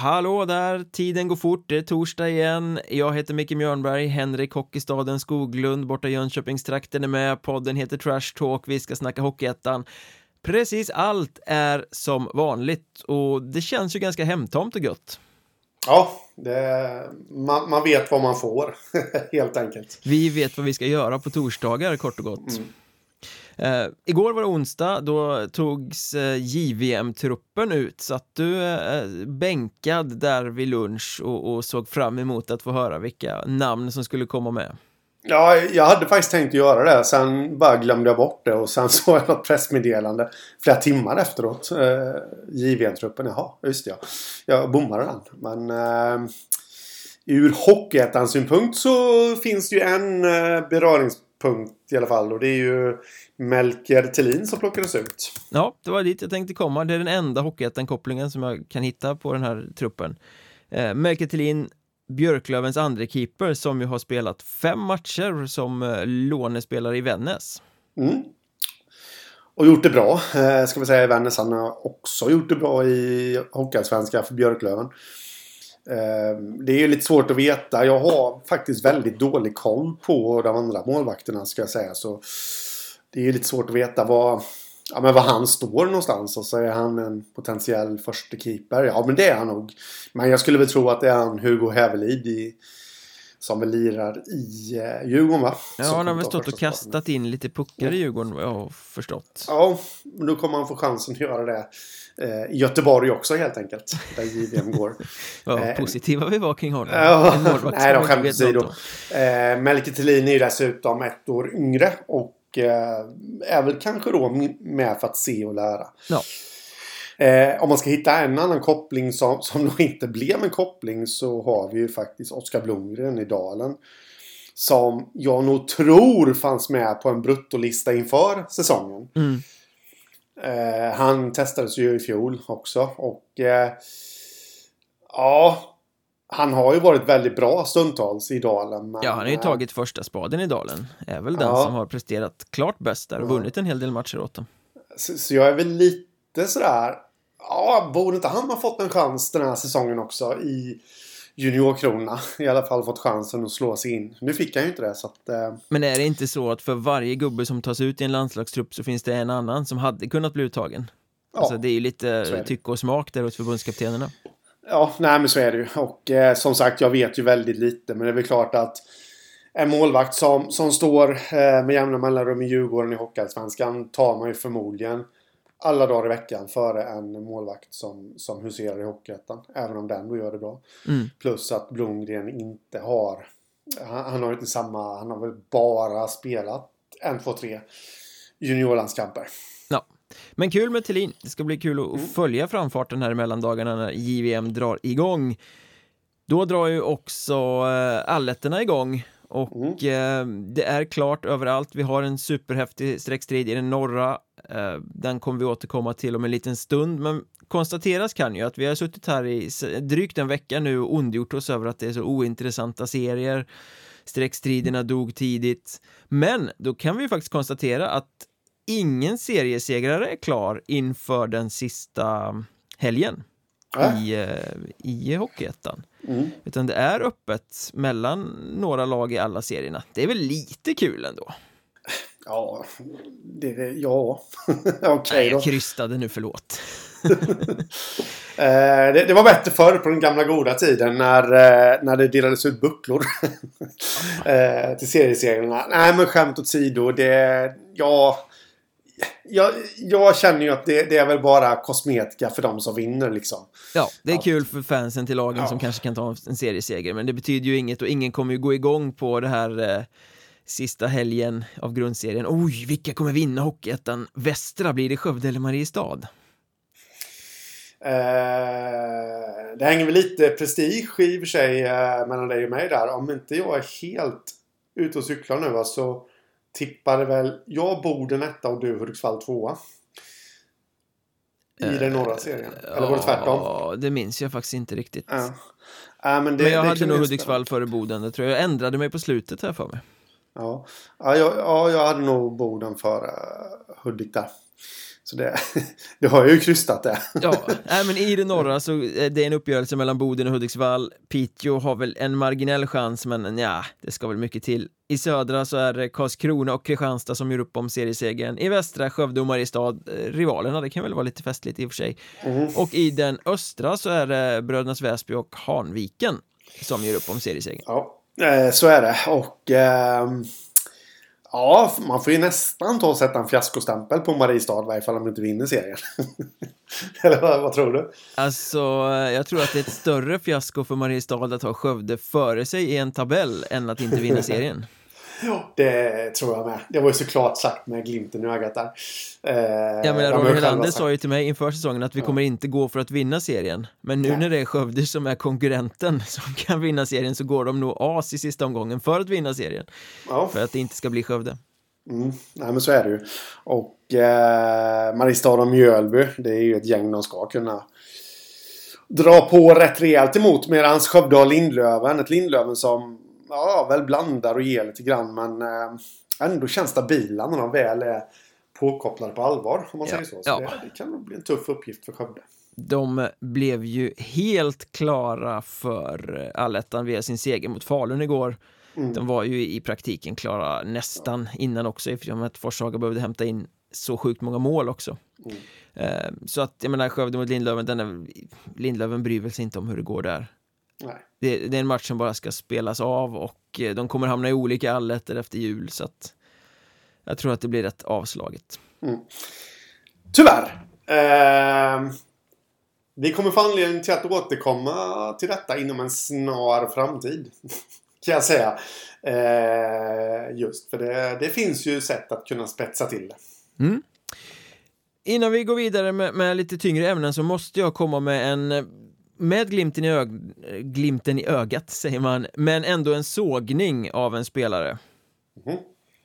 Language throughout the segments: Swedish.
Hallå där, tiden går fort, det är torsdag igen. Jag heter Micke Mjörnberg, Henrik Hockeystaden Skoglund borta i Jönköpingstrakten är med. Podden heter Trash Talk, vi ska snacka Hockeyettan. Precis allt är som vanligt och det känns ju ganska hemtamt och gött. Ja, det, man, man, vet vad man får, helt enkelt. Vi vet vad vi ska göra på torsdagar, kort och gott. Mm. Uh, igår var det onsdag, då togs uh, eh, JVM-truppen ut. Satt du uh, bänkad där vid lunch och, och, såg fram emot att få höra vilka namn som skulle komma med? Ja, jag hade faktiskt tänkt göra det. Sen bara glömde jag bort det och sen såg jag något pressmeddelande flera timmar efteråt. Eh, uh, JVM-truppen, jaha, just det ja. Jag bommade den. Men uh, ur Hockeyettans synpunkt så finns det ju en beröringspunkt beröringspunkt i alla fall. Och det är ju Melker Thelin som plockades ut. Ja, det var dit jag tänkte komma. Det är den enda Hockeyettan-kopplingen som jag kan hitta på den här truppen. Eh, Melker Thelin, Björklövens andra keeper som ju har spelat fem matcher som eh, lånespelare i Vännäs. Mm. Och gjort det bra, eh, ska vi säga i Vännäs. Han har också gjort det bra i Hockeyallsvenskan för Björklöven. Eh, det är ju lite svårt att veta. Jag har faktiskt väldigt dålig koll på de andra målvakterna ska jag säga. Så det är ju lite svårt att veta vad, ja, men vad han står någonstans. Och så är han en potentiell första keeper. Ja, men det är han nog. Men jag skulle väl tro att det är han Hugo Hävelid i, som väl lirar i eh, Djurgården va? Ja, han har väl stått och kastat in lite puckar i Djurgården vad jag har förstått. Ja, men då kommer han få chansen att göra det eh, i Göteborg också helt enkelt. Där JVM går. Vad eh, positiva vi var kring honom. Ja, nej då, skämt åsido. Eh, Melke Thelin är ju dessutom ett år yngre. Och eh, är väl kanske då med för att se och lära. Ja. Eh, om man ska hitta en annan koppling som, som nog inte blev en koppling så har vi ju faktiskt Oskar Blomgren i Dalen. Som jag nog tror fanns med på en bruttolista inför säsongen. Mm. Eh, han testades ju i fjol också och eh, ja, han har ju varit väldigt bra stundtals i Dalen. Men... Ja, han har ju eh, tagit första spaden i Dalen. Är väl den ja. som har presterat klart bäst där och vunnit en hel del matcher åt dem. Så, så jag är väl lite sådär... Ja, borde inte han ha fått en chans den här säsongen också i juniorkronorna? I alla fall fått chansen att slå sig in. Nu fick han ju inte det så att... Eh... Men är det inte så att för varje gubbe som tas ut i en landslagstrupp så finns det en annan som hade kunnat bli uttagen? Ja, alltså det är ju lite tycke och smak där hos förbundskaptenerna. Ja, nej men så är det ju. Och eh, som sagt, jag vet ju väldigt lite. Men det är väl klart att en målvakt som, som står eh, med jämna mellanrum i Djurgården i Hockeyallsvenskan tar man ju förmodligen alla dagar i veckan före en målvakt som, som huserar i Hockeyettan. Även om den då gör det bra. Mm. Plus att Blomgren inte har... Han, han har inte samma... Han har väl bara spelat en, två, tre juniorlandskamper. Ja. Men kul med Thelin, det ska bli kul att mm. följa framfarten här mellan dagarna när JVM drar igång. Då drar ju också äh, alletterna igång och mm. eh, det är klart överallt. Vi har en superhäftig streckstrid i den norra. Eh, den kommer vi återkomma till om en liten stund, men konstateras kan ju att vi har suttit här i drygt en vecka nu och ondgjort oss över att det är så ointressanta serier. Streckstriderna dog tidigt, men då kan vi faktiskt konstatera att ingen seriesegrare är klar inför den sista helgen äh? i, eh, i Hockeyettan. Mm. Utan det är öppet mellan några lag i alla serierna. Det är väl lite kul ändå? Ja, det, ja. okej okay, Jag krystade nu, förlåt. eh, det, det, var bättre förr på den gamla goda tiden när, eh, när det delades ut bucklor eh, till serieserierna. Nej, men skämt åsido. Det, ja, jag, jag känner ju att det, det, är väl bara kosmetika för de som vinner liksom. Ja, det är ja. kul för fansen till lagen ja. som kanske kan ta en serieseger, men det betyder ju inget och ingen kommer ju gå igång på det här eh, sista helgen av grundserien. Oj, vilka kommer vinna Hockeyettan? Västra, blir det Skövde eller Mariestad? Eh, det hänger väl lite prestige i och för sig eh, mellan dig och mig där. Om inte jag är helt ute och cyklar nu så tippade väl jag Boden etta och du Hudiksvall tvåa. I den norra serien. Eller var det tvärtom? Ja, det minns jag faktiskt inte riktigt. Ja. Äh, men, det, men jag hade nog Hudiksvall före Boden. Det tror jag. jag ändrade mig på slutet här för mig. Ja, ja, jag, ja jag hade nog Boden före Hudik där. Så det, det har jag ju krystat det. Ja, nej, men i det norra så är det en uppgörelse mellan Boden och Hudiksvall. Piteå har väl en marginell chans, men ja, det ska väl mycket till. I södra så är det Karlskrona och Kristianstad som gör upp om seriesegern. I västra Skövde och Mariestad, eh, rivalerna, det kan väl vara lite festligt i och för sig. Mm. Och i den östra så är det Brödernas Väsby och Hanviken som gör upp om seriesegern. Ja, eh, så är det. Och ehm, ja, man får ju nästan ta och sätta en fiaskostämpel på Mariestad i varje fall om de inte vinner serien. Eller vad, vad tror du? Alltså, jag tror att det är ett större fiasko för Mariestad att ha Skövde före sig i en tabell än att inte vinna serien. Ja, det tror jag med. Det var ju såklart sagt med glimten i ögat där. Eh, de har Roger Helander sa ju till mig inför säsongen att vi kommer inte gå för att vinna serien. Men nu Nej. när det är Skövde som är konkurrenten som kan vinna serien så går de nog as i sista omgången för att vinna serien. Ja, För att det inte ska bli Skövde. mm, nej men så är det ju. Och eh, Mariestad och Mjölby, det är ju ett gäng de ska kunna dra på rätt rejält emot. Medan Skövde har Lindlöven. Ett Lindlöven som ja, väl blandar och ger lite grann men eh, ändå känns stabila när de väl är påkopplade på allvar. Om man Ja, säger så. så ja. det, det kan nog bli en tuff uppgift för Skövde. De blev ju helt klara för allettan via sin seger mot Falun igår. Mm. De var ju i praktiken klara nästan innan också eftersom att Forshaga behövde hämta in så sjukt många mål också. Mm. Eh, Så att jag menar Skövde mot Lindlöven, den är, Lindlöven bryr väl sig inte om hur det går där. Det, det är en match som bara ska spelas av och eh, de kommer hamna i olika allettor efter jul så att jag tror att det blir rätt avslaget. Tyvärr. Eh, vi kommer få anledning till att återkomma till detta inom en snar framtid. Kan jag säga. Eh, just för det, det finns ju sätt att kunna spetsa till det. Innan vi går vidare med, med lite tyngre ämnen så måste jag komma med en eh, med glimten i, ög, glimten i ögat säger man, men ändå en sågning av en spelare. Mhm.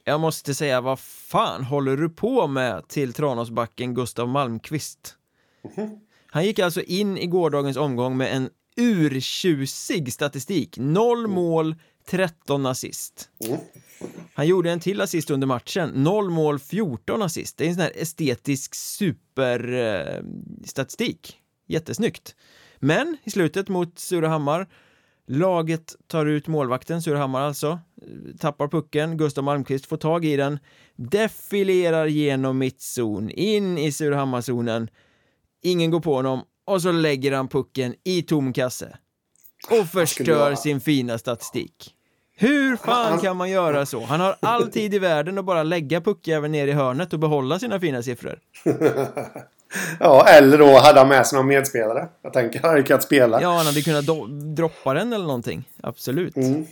Jag måste säga, vad fan håller du på med till Tranåsbacken Gustav Malmqvist? Han gick alltså in i gårdagens omgång med en urtjusig statistik. Noll mål, 13 assist. Mm. Han gjorde en till assist under matchen. Noll mål, 14 assist. Det är en sån här estetisk superstatistik. Jättesnyggt. Men i slutet mot Surahammar Laget tar ut målvakten, Surahammar alltså, tappar pucken, Gustav Malmqvist får tag i den, defilerar genom mittzon, in i Surahammarzonen, ingen går på honom och så lägger han pucken i tom kasse och förstör sin fina statistik. Hur fan Han- kan man göra så? Han har all tid i världen att bara lägga puckjäveln ner i hörnet och behålla sina fina siffror. Ja, eller då hade han med sig någon medspelare. Jag tänker han hade kunnat spela. Ja, han hade kunnat droppa den eller någonting. Absolut. Mm.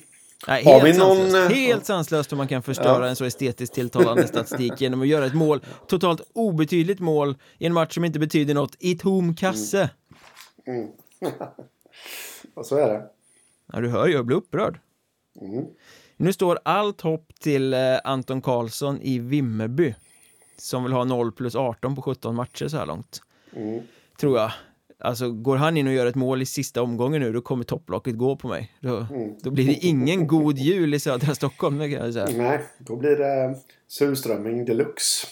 Nej, helt, vi någon, sanslöst. eh, helt sanslöst hur man kan förstöra Ja. en så estetiskt tilltalande statistik genom att göra ett mål, totalt obetydligt mål i en match som inte betyder något, i tom kasse. Och så är det. Ja, du hör, jag blir upprörd. Mm. Nu står allt hopp till eh, Anton Karlsson i Vimmerby som vill ha 0 plus 18 på 17 matcher så här långt. Mm. Tror jag. Alltså går han in och gör ett mål i sista omgången nu, då kommer topplocket gå på mig. Då, Mm. då blir det ingen god jul i södra Stockholm, kan jag säga. Nej, då blir det surströmming deluxe.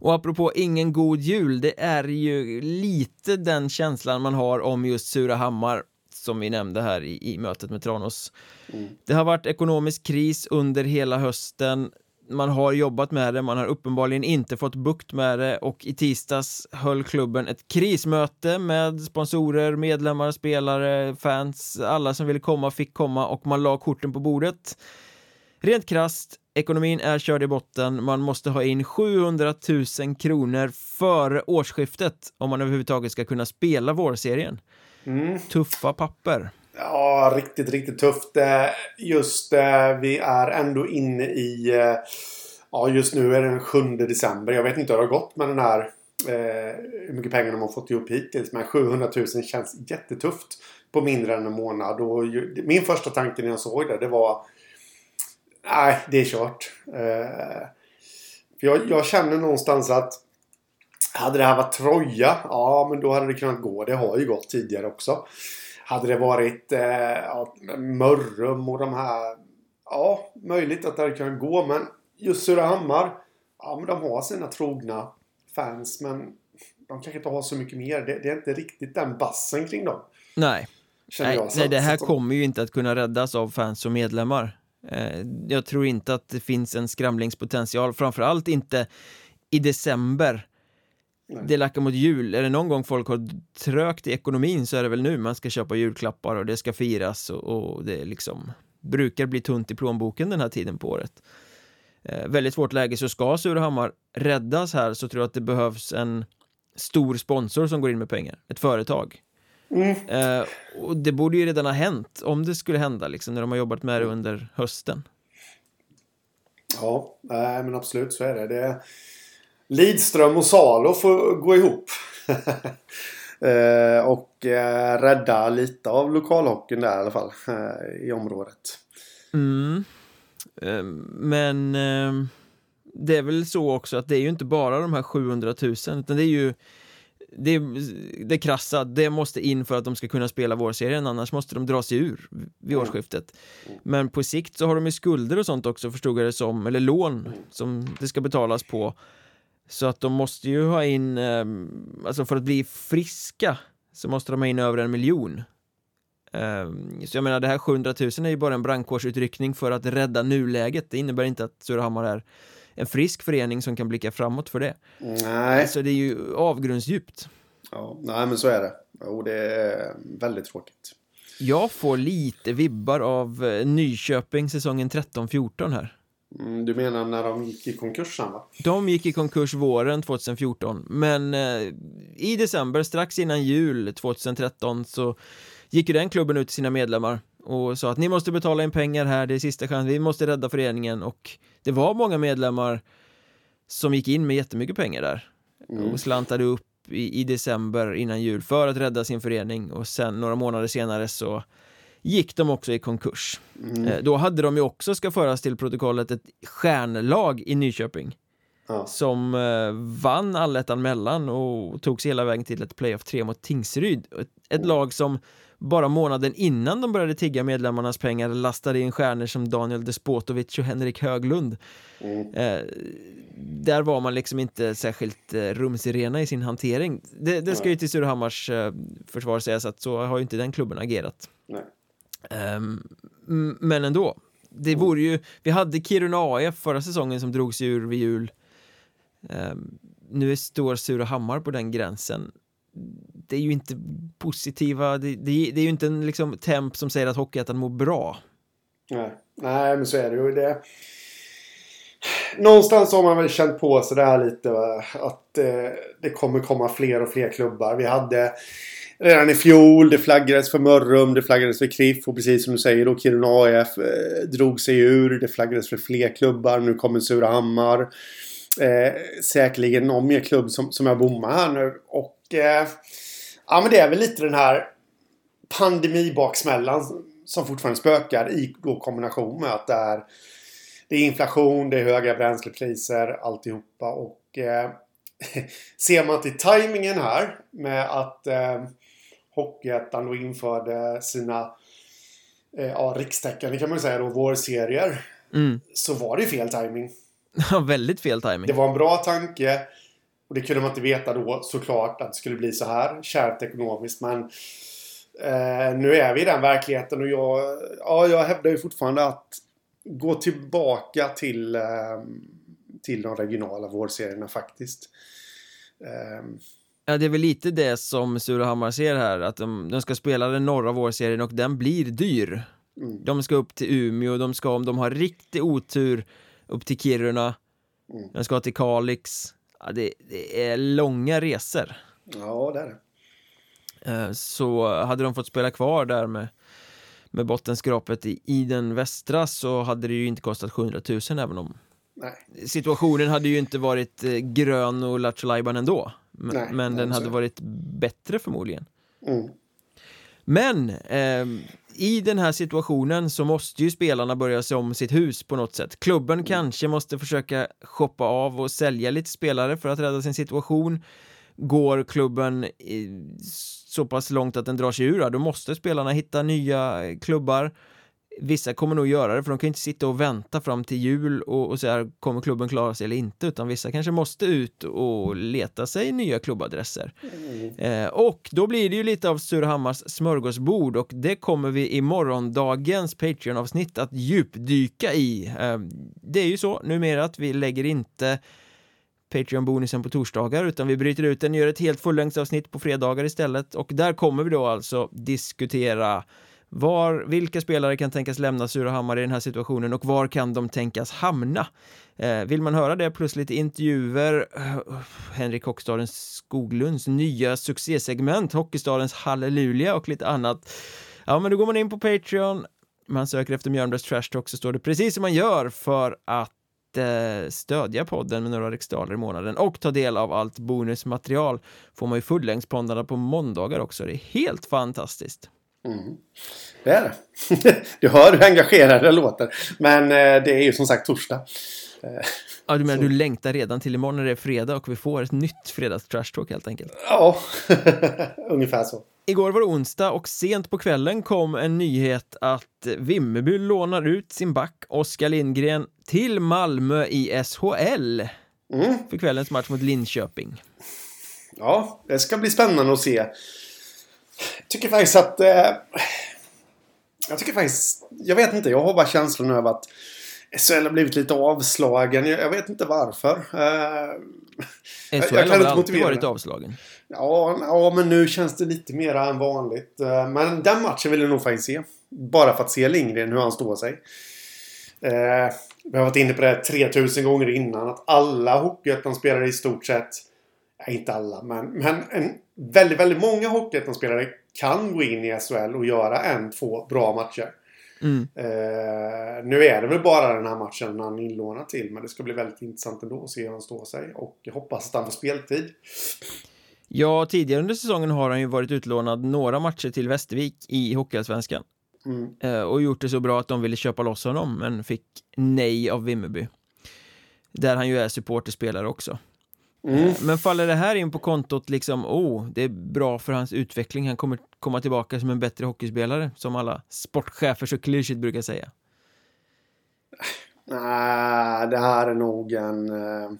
Och apropå ingen god jul, det är ju lite den känslan man har om just Surahammar som vi nämnde här i, i mötet med Tranås. Det har varit ekonomisk kris under hela hösten. Man har jobbat med det, man har uppenbarligen inte fått bukt med det och i tisdags höll klubben ett krismöte med sponsorer, medlemmar, spelare, fans, alla som ville komma fick komma och man la korten på bordet. Rent krasst, ekonomin är körd i botten, man måste ha in 700 000 kronor före årsskiftet om man överhuvudtaget ska kunna spela vårserien. Mm. Tuffa papper. Ja, riktigt, riktigt tufft. Eh, just eh, vi är ändå inne i... Eh, ja, just nu är det den 7 december. Jag vet inte hur det har gått med den här... eh, Hur mycket pengar de har fått ihop hittills. Men 700 000 känns jättetufft på mindre än en månad. Och ju, min första tanke när jag såg det, det var... Nej, det är kört. Eh, för jag, jag känner någonstans att hade det här varit Troja, ja men då hade det kunnat gå. Det har ju gått tidigare också. Hade det varit eh, ja, Mörrum och de här, ja möjligt att det hade kunnat gå. Men just Surahammar, ja men de har sina trogna fans men de kanske inte har så mycket mer. Det, det är inte riktigt den bassen kring dem. Nej. Nej, nej, det här kommer ju inte att kunna räddas av fans och medlemmar. Eh, jag tror inte att det finns en skramlingspotential, framförallt inte i december. Nej. Det lackar mot jul. Är det någon gång folk har trögt i ekonomin så är det väl nu man ska köpa julklappar och det ska firas och, och det liksom brukar bli tunt i plånboken den här tiden på året. Eh, väldigt svårt läge, så ska Surahammar räddas här så tror jag att det behövs en stor sponsor som går in med pengar, ett företag. Mm. Eh, och det borde ju redan ha hänt, om det skulle hända, liksom, när de har jobbat med det under hösten. Ja, nej, men absolut så är det. det Lidström och Salo får gå ihop. eh, och eh, rädda lite av lokalhockeyn där i alla fall, eh, i området. Mm. Men det är väl så också att det är ju inte bara de här 700 000 utan det är ju det, det krassa, det måste in för att de ska kunna spela vårserien annars måste de dra sig ur vid mm. årsskiftet. Men på sikt så har de ju skulder och sånt också förstod jag det som, eller lån som det ska betalas på. Så att de måste ju ha in, ehm, alltså för att bli friska så måste de ha in över en miljon. Ehm, så jag menar det här 700 000 är ju bara en brandkårsutryckning för att rädda nuläget. Det innebär inte att Surahammar är en frisk förening som kan blicka framåt för det. Nej. Så det är ju avgrundsdjupt. Ja, nej men så är det. Och det är väldigt tråkigt. Jag får lite vibbar av eh, Nyköping säsongen 13-14 här. Mm, du menar när de gick i konkurs sen va? De gick i konkurs våren 2014 men eh, i december strax innan jul 2013 så gick ju den klubben ut till sina medlemmar och sa att ni måste betala in pengar här, det är sista chansen, vi måste rädda föreningen och det var många medlemmar som gick in med jättemycket pengar där mm. och slantade upp i, i, december innan jul för att rädda sin förening och sen några månader senare så gick de också i konkurs. Mm. Eh, då hade de ju också, ska föras till protokollet, ett stjärnlag i Nyköping ja. som eh, vann allettan mellan och tog sig hela vägen till ett playoff 3 mot Tingsryd. Ett, ett mm. lag som bara månaden innan de började tigga medlemmarnas pengar lastade in stjärnor som Daniel Despotovic och Henrik Höglund. Mm. Eh, där var man liksom inte särskilt eh, rumsrena i sin hantering. Det, det ska ju till Surahammars eh, försvar sägas att så har ju inte den klubben agerat. Um, men ändå, det mm. vore ju, vi hade Kiruna AF förra säsongen som drog sig ur vid jul. Um, nu står Surahammar på den gränsen det är ju inte positiva, det, det, det är ju inte en liksom temp som säger att Hockeyettan mår bra. Nej. Nej, men så är det ju. Det... Någonstans har man väl känt på sig det här lite va? att eh, det kommer komma fler och fler klubbar. Vi hade redan i fjol, det flaggades för Mörrum, det flaggades för Kriff och precis som du säger då Kiruna AF eh, drog sig ur. Det flaggades för fler klubbar. Nu kommer Surahammar. Eh, säkerligen någon mer klubb som, som jag bommar här nu. Och eh, Ja, men det är väl lite den här pandemibaksmällan som fortfarande spökar i då kombination med att det är, det är inflation, det är höga bränslepriser, alltihopa. Och eh, ser man till tajmingen här med att eh, Hockeyettan då införde sina eh, ja, rikstäckande kan man säga då, vårserier. Mm. Så var det fel tajming. Ja, väldigt fel timing. Det var en bra tanke. Och det kunde man inte veta då såklart att det skulle bli så här kärvt ekonomiskt. Men eh, nu är vi i den verkligheten och jag, ja, jag hävdar ju fortfarande att gå tillbaka till, eh, till de regionala vårdserierna faktiskt. Eh. Ja, det är väl lite det som Surahammar ser här, att de, de ska spela den norra vårserien och den blir dyr. Mm. De ska upp till Umeå, de ska om de har riktig otur upp till Kiruna, mm. de ska till Kalix, Ja, det, det, är långa resor. Ja, det är det. Eh, så hade de fått spela kvar där med, med bottenskrapet i, i den västra så hade det ju inte kostat 700 000 även om Nej. situationen hade ju inte varit eh, grön och Lattjo ändå. Nej, men den hade varit bättre förmodligen. Mm. Men eh, i den här situationen så måste ju spelarna börja se om sitt hus på något sätt. Klubben mm. kanske måste försöka shoppa av och sälja lite spelare för att rädda sin situation. Går klubben så pass långt att den drar sig ur, då måste spelarna hitta nya klubbar. Vissa kommer nog göra det för de kan inte sitta och vänta fram till jul och, och så här, kommer klubben klara sig eller inte utan vissa kanske måste ut och leta sig nya klubbadresser. Mm. Eh, och då blir det ju lite av Surahammars smörgåsbord och det kommer vi i morgondagens Patreon-avsnitt att djupdyka i. Eh, det är ju så numera att vi lägger inte Patreon-bonusen på torsdagar utan vi bryter ut den, gör ett helt fullängdsavsnitt på fredagar istället och där kommer vi då alltså diskutera var, vilka spelare kan tänkas lämna Surahammar i den här situationen och var kan de tänkas hamna? Eh, vill man höra det plus lite intervjuer, uh, Henrik Hockstadens Skoglunds nya succésegment, Hockeystadens halleluja och lite annat. Ja, men då går man in på Patreon, man söker efter Mjölnbergs Trash Talk så står det precis som man gör för att eh, stödja podden med några riksdaler i månaden och ta del av allt bonusmaterial får man ju fullängdspoddarna på måndagar också. Det är helt fantastiskt. Mm. Det är det. du hör hur engagerad det låter. Men eh, det är ju som sagt torsdag. Eh, ja, du menar så. du längtar redan till imorgon när det är fredag och vi får ett nytt fredags trash talk helt enkelt? Ja, ungefär så. Igår var det onsdag och sent på kvällen kom en nyhet att Vimmerby lånar ut sin back Oskar Lindgren till Malmö i SHL mm. för kvällens match mot Linköping. Ja, det ska bli spännande att se. Jag tycker faktiskt att... Eh, jag tycker faktiskt... Jag vet inte, jag har bara känslan över att SHL har blivit lite avslagen. Jag, jag vet inte varför. Uh, SHL har väl alltid varit avslagen? Ja, ja, men nu känns det lite mer än vanligt. Uh, men den matchen vill jag nog faktiskt se. Bara för att se Lindgren, hur han står sig. Uh, vi har varit inne på det 3000 gånger innan. Att alla Hockeyettan-spelare i stort sett Ja, inte alla, men, men en, väldigt, väldigt många Hockeyettan-spelare kan gå in i SHL och göra en, två bra matcher. Mm. Eh, nu är det väl bara den här matchen han är inlånad till. Men det ska bli väldigt intressant ändå att se hur han står sig. Och jag hoppas att han får speltid. Ja, tidigare under säsongen har han ju varit utlånad några matcher till Västervik i Hockeyallsvenskan. Mm. Eh, och gjort det så bra att de ville köpa loss honom, men fick nej av Vimmerby. Där han ju är supporterspelare också. Mm. Men faller det här in på kontot liksom, oh, det är bra för hans utveckling, han kommer komma tillbaka som en bättre hockeyspelare, som alla sportchefer så klyschigt brukar säga? Nej, det här är nog en... Eh,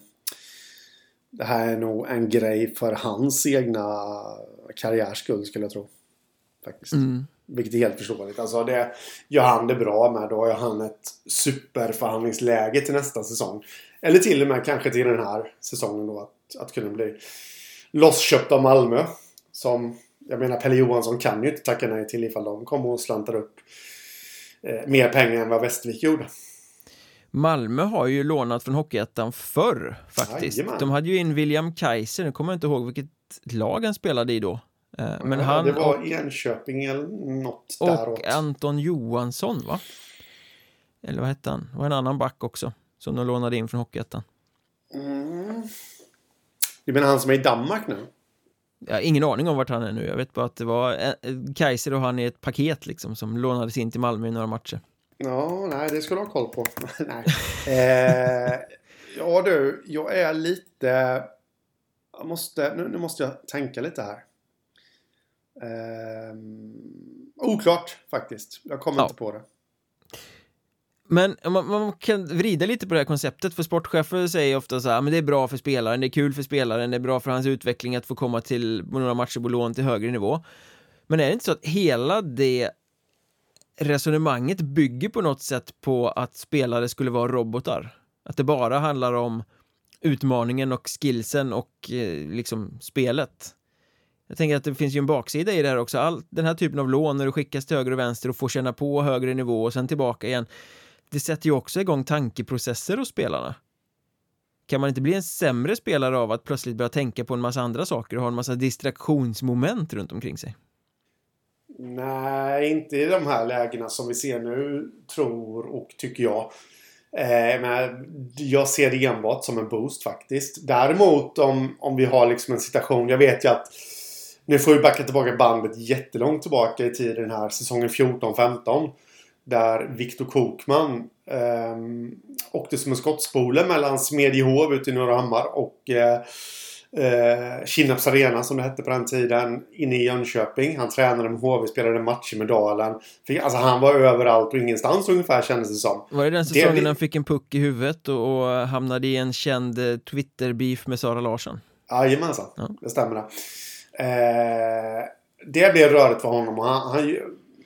det här är nog en grej för hans egna karriärs skull skulle jag tro. Faktiskt. Mm. Vilket är helt förståeligt. Alltså det, gör han det bra med då har han ett superförhandlingsläge till nästa säsong. Eller till och med kanske till den här säsongen då. Att, att kunna bli lossköpt av Malmö. Som, jag menar Pelle Johansson kan ju inte tacka nej till ifall de kommer och slantar upp eh, mer pengar än vad Västervik gjorde. Malmö har ju lånat från Hockeyettan förr faktiskt. Jajamän. De hade ju in William Kaiser, nu kommer jag inte ihåg vilket lag han spelade i då. Eh, men ja, han det var och, Enköping eller något däråt. Och Anton Johansson va? Eller vad hette han? Det var en annan back också. Som de lånade in från Hockeyettan. Mm. Du menar han som är i Danmark nu? Jag har ingen aning om vart han är nu. Jag vet bara att det var eh, Kaiser och han i ett paket liksom som lånades in till Malmö i några matcher. Ja, nej, det ska du ha koll på. nej. Eh, ja du, jag är lite... Jag måste, nu, nu måste jag tänka lite här. Eh, oklart faktiskt. Jag kommer ja. inte på det. Men man, man, kan vrida lite på det här konceptet för sportchefer säger ofta så här, men det är bra för spelaren, det är kul för spelaren, det är bra för hans utveckling att få komma till några matcher på lån till högre nivå. Men är det inte så att hela det resonemanget bygger på något sätt på att spelare skulle vara robotar? Att det bara handlar om utmaningen och skillsen och eh, liksom spelet. Jag tänker att det finns ju en baksida i det här också. All den här typen av lån när du skickas till höger och vänster och får känna på högre nivå och sen tillbaka igen. Det sätter ju också igång tankeprocesser hos spelarna. Kan man inte bli en sämre spelare av att plötsligt börja tänka på en massa andra saker och ha en massa distraktionsmoment runt omkring sig? Nej, inte i de här lägena som vi ser nu, tror och tycker jag. Eh, men jag ser det enbart som en boost faktiskt. Däremot om, om vi har liksom en situation, jag vet ju att nu får vi backa tillbaka bandet jättelångt tillbaka i tiden här, säsongen 14-15. Där Viktor Kokman eh, åkte som en skottspole mellan Smedjehov ute i Norra Hammar och eh, eh, Kinnarps Arena som det hette på den tiden. Inne i Jönköping. Han tränade med HV, spelade matcher med Dalen. Fick, alltså han var överallt och ingenstans ungefär kändes det som. Var det den säsongen det... han fick en puck i huvudet och, och hamnade i en känd eh, Twitter-beef med Sara Larsson? Jajamensan, ja. det stämmer det. Eh, det blev rörigt för honom. Han, han,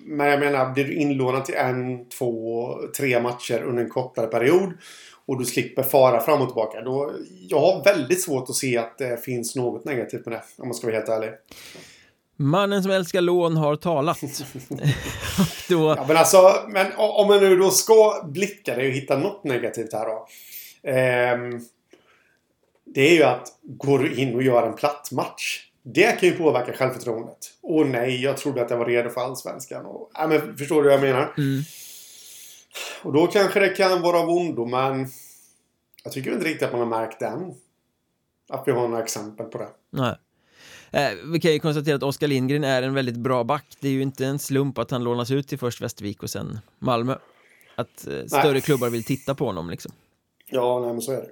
men jag menar, blir du inlånad till en, två, tre matcher under en kortare period och du slipper fara fram och tillbaka. Då, jag har väldigt svårt att se att det finns något negativt med det, om man ska vara helt ärlig. Mannen som älskar lån har talat. då... ja, men alltså, men om man nu då ska blicka det och hitta något negativt här då. Eh, det är ju att går du in och gör en platt match. Det kan ju påverka självförtroendet. Och nej, jag trodde att jag var redo för Allsvenskan. Och, ja, men, förstår du vad jag menar? Mm. Och då kanske det kan vara av ondo, men jag tycker inte riktigt att man har märkt den. Att vi har några exempel på det. Nej. Eh, vi kan ju konstatera att Oskar Lindgren är en väldigt bra back. Det är ju inte en slump att han lånas ut till först Västervik och sen Malmö. Att eh, större nej. klubbar vill titta på honom liksom. Ja, nej men så är det.